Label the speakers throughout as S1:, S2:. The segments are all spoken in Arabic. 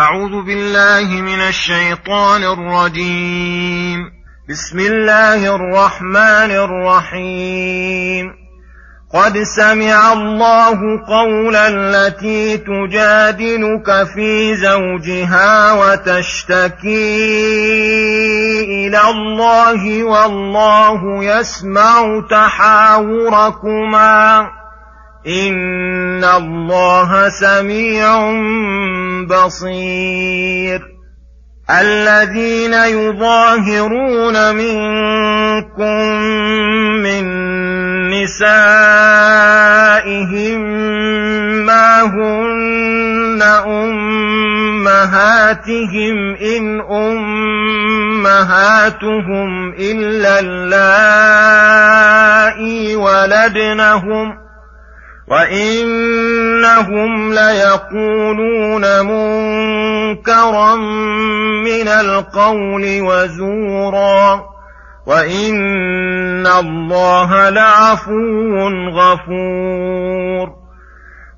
S1: أعوذ بالله من الشيطان الرجيم. بسم الله الرحمن الرحيم. قد سمع الله قول التي تجادلك في زوجها وتشتكي إلى الله والله يسمع تحاوركما. ان الله سميع بصير الذين يظاهرون منكم من نسائهم ما هن امهاتهم ان امهاتهم الا اللائي ولدنهم وانهم ليقولون منكرا من القول وزورا وان الله لعفو غفور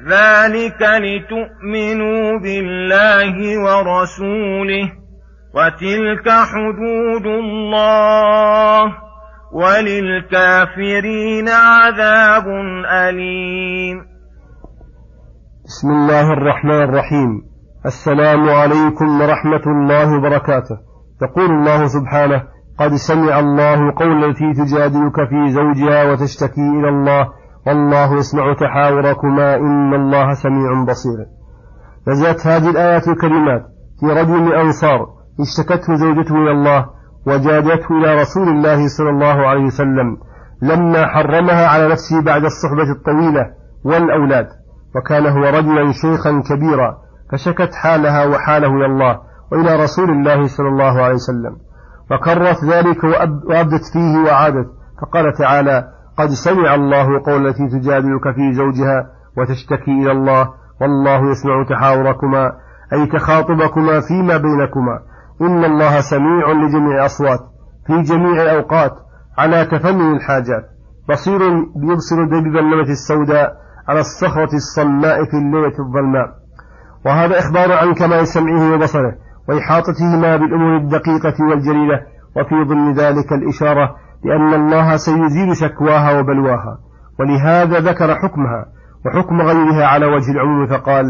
S1: ذلك لتؤمنوا بالله ورسوله وتلك حدود الله وللكافرين عذاب أليم.
S2: بسم الله الرحمن الرحيم. السلام عليكم ورحمة الله وبركاته. يقول الله سبحانه قد سمع الله قول التي تجادلك في زوجها وتشتكي إلى الله والله يسمع تحاوركما إن الله سميع بصير. نزلت هذه الآيات الكريمات في رجل من الأنصار اشتكته زوجته إلى الله وجادته إلى رسول الله صلى الله عليه وسلم لما حرمها على نفسه بعد الصحبة الطويلة والأولاد. وكان هو رجلا شيخا كبيرا فشكت حالها وحاله إلى الله وإلى رسول الله صلى الله عليه وسلم. وكرت ذلك وأبدت فيه وعادت. فقال تعالى قد سمع الله قول التي تجادلك في زوجها وتشتكي إلى الله والله يسمع تحاوركما أي تخاطبكما فيما بينكما. إن الله سميع لجميع الأصوات في جميع الأوقات على تفنن الحاجات. بصير يبصر دبيب النمة السوداء على الصخرة الصماء في الليلة الظلماء. وهذا إخبار عن كمال سمعه وبصره وإحاطتهما بالأمور الدقيقة والجليلة وفي ضمن ذلك الإشارة لأن الله سيزيل شكواها وبلواها ولهذا ذكر حكمها وحكم غيرها على وجه العموم فقال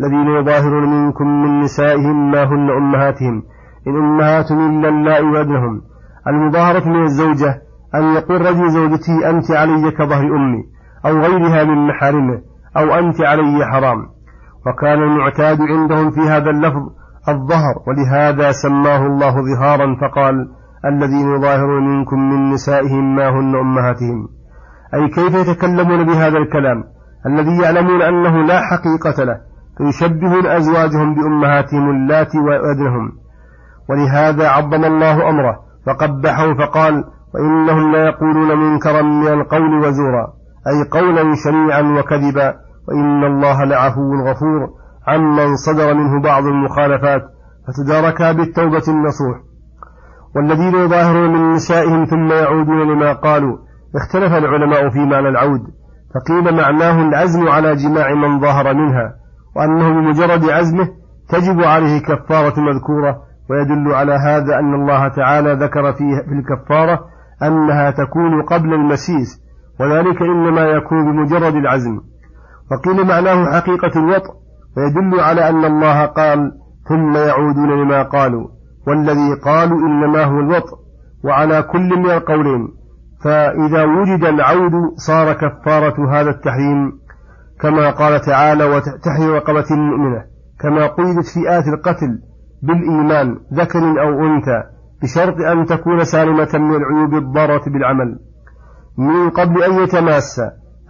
S2: الذين يظاهرون منكم من نسائهم ما هن أمهاتهم إن أمهاتهم إلا اللائي ولدنهم المظاهرة من الزوجة أن يقول رجل زوجته أنت علي كظهر أمي أو غيرها من محارمه أو أنت علي حرام. وكان المعتاد عندهم في هذا اللفظ الظهر ولهذا سماه الله ظهارا فقال الذين يظاهرون منكم من نسائهم ما هن أمهاتهم. أي كيف يتكلمون بهذا الكلام؟ الذي يعلمون أنه لا حقيقة له فيشبهون أزواجهم بأمهاتهم اللاتي وأدنهم. ولهذا عظم الله أمره فقبحه فقال وإنهم ليقولون منكرا من القول وزورا أي قولا شنيعا وكذبا وإن الله لعفو غفور عمن صدر منه بعض المخالفات فتداركا بالتوبة النصوح. والذين يظاهرون من نسائهم ثم يعودون لما قالوا. اختلف العلماء في معنى العود فقيل معناه العزم على جماع من ظاهر منها وأنه بمجرد عزمه تجب عليه كفارة مذكورة ويدل على هذا أن الله تعالى ذكر في الكفارة أنها تكون قبل المسيس وذلك إنما يكون بمجرد العزم. وقيل معناه حقيقة الوطء ويدل على أن الله قال ثم يعودون لما قالوا. والذي قالوا إنما هو الوطء وعلى كل من القولين فإذا وجد العود صار كفارة هذا التحريم كما قال تعالى وتحرير رقبة مؤمنة كما قيدت آية القتل بالإيمان ذكر أو أنثى بشرط أن تكون سالمة من العيوب الضارة بالعمل. من قبل أن يتماس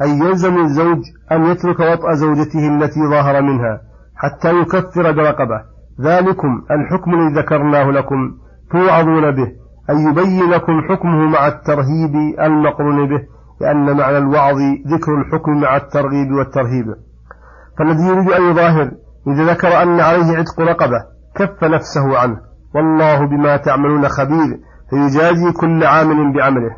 S2: أي يلزم الزوج أن يترك وطأ زوجته التي ظاهر منها حتى يكفر برقبة. ذلكم الحكم الذي ذكرناه لكم. توعظون به. أي يبين لكم حكمه مع الترهيب المقرون به. لأن معنى الوعظ ذكر الحكم مع الترغيب والترهيب. فالذي يريد أن يظاهر إذا ذكر أن عليه عتق رقبة كف نفسه عنه. والله بما تعملون خبير. فيجازي كل عامل بعمله.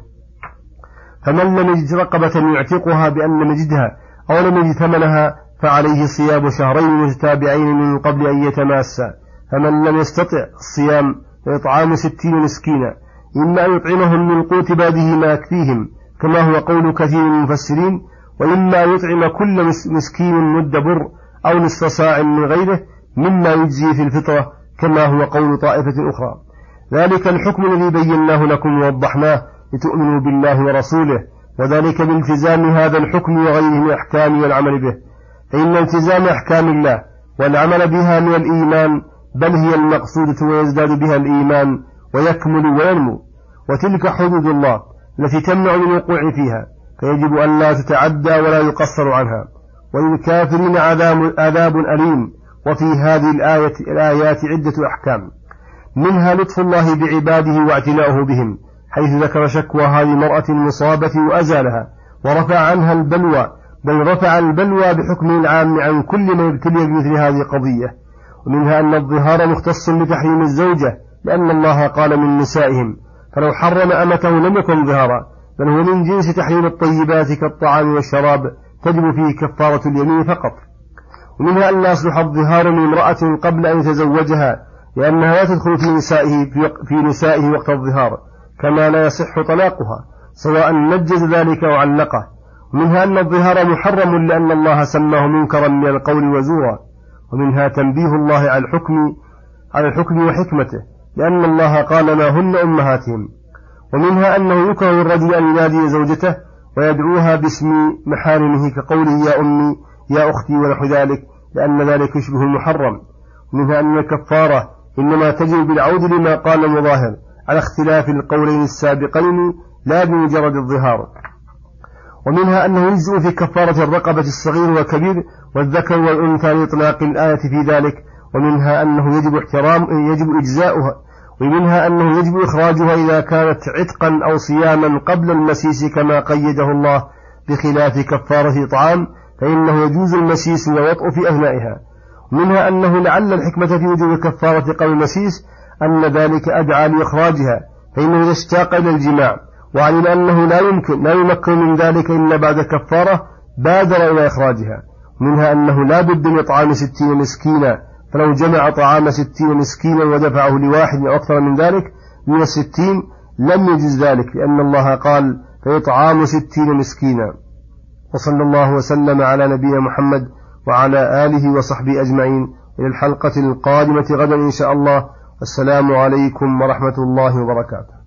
S2: فمن لم يجد رقبة يعتقها بأن لم يجدها أو لم يجد ثمنها فعليه صيام شهرين متتابعين من قبل أن يتماسا فمن لم يستطع الصيام فإطعام ستين مسكينا إما أن يطعمهم من قوت باده ما يكفيهم كما هو قول كثير من المفسرين وإما أن يطعم كل مسكين مد بر أو نصف صاع من غيره مما يجزي في الفطرة كما هو قول طائفة أخرى. ذلك الحكم الذي بيناه لكم ووضحناه لتؤمنوا بالله ورسوله وذلك بالتزام هذا الحكم وغيره من الأحكام والعمل به. فإن التزام أحكام الله والعمل بها من الإيمان بل هي المقصودة ويزداد بها الإيمان ويكمل وينمو. وتلك حدود الله التي تمنع من الوقوع فيها فيجب أن لا تتعدى ولا يقصر عنها. وللكافرين عذاب, عذاب أليم وفي هذه الآية الآيات عدة أحكام. منها لطف الله بعباده واعتناؤه بهم حيث ذكر شكوى هذه المرأة المصابة وأزالها ورفع عنها البلوى بل رفع البلوى بحكمه العام عن كل من ابتلي بمثل هذه القضية ومنها أن الظهار مختص بتحريم الزوجة لأن الله قال من نسائهم فلو حرم أمته لم يكن ظهارا بل هو من جنس تحريم الطيبات كالطعام والشراب تجب فيه كفارة اليمين فقط. ومنها أن لا يصلح الظهار لامرأة قبل أن يتزوجها لأنها لا تدخل في نسائه في نسائه وقت الظهار كما لا يصح طلاقها سواء نجز ذلك أو علقه. ومنها أن الظهار محرم لأن الله سماه منكرا من القول وزورا ومنها تنبيه الله على الحكم على الحكم وحكمته لأن الله قال ما هن أمهاتهم. ومنها أنه يكره الرجل أن ينادي زوجته ويدعوها باسم محارمه كقوله يا أمي يا أختي ونحو ذلك لأن ذلك يشبه المحرم. ومنها أن الكفارة إنما تجب بالعود لما قال المظاهر على اختلاف القولين السابقين لا بمجرد الظهار. ومنها أنه يجزء في كفارة الرقبة الصغير والكبير والذكر والأنثى لإطلاق الآية في ذلك ومنها أنه يجب احترام يجب إجزاؤها ومنها أنه يجب إخراجها إذا كانت عتقا أو صياما قبل المسيس كما قيده الله بخلاف كفارة إطعام فإنه يجوز المسيس والوطء في أثنائها. منها أنه لعل الحكمة في وجوب الكفارة قبل المسيس أن ذلك أدعى لإخراجها فإنه إذا اشتاق إلى الجماع. وعلم أنه لا يمكن لا يمكن من ذلك إلا بعد كفارة بادر إلى إخراجها. منها أنه لا بد من إطعام ستين مسكينا. فلو جمع طعام ستين مسكينا ودفعه لواحد أو أكثر من ذلك من الستين لم يجز ذلك لأن الله قال فإطعام ستين مسكينا. وصلى الله وسلم على نبينا محمد وعلى آله وصحبه أجمعين. إلى الحلقة القادمة غدا إن شاء الله. السلام عليكم ورحمة الله وبركاته.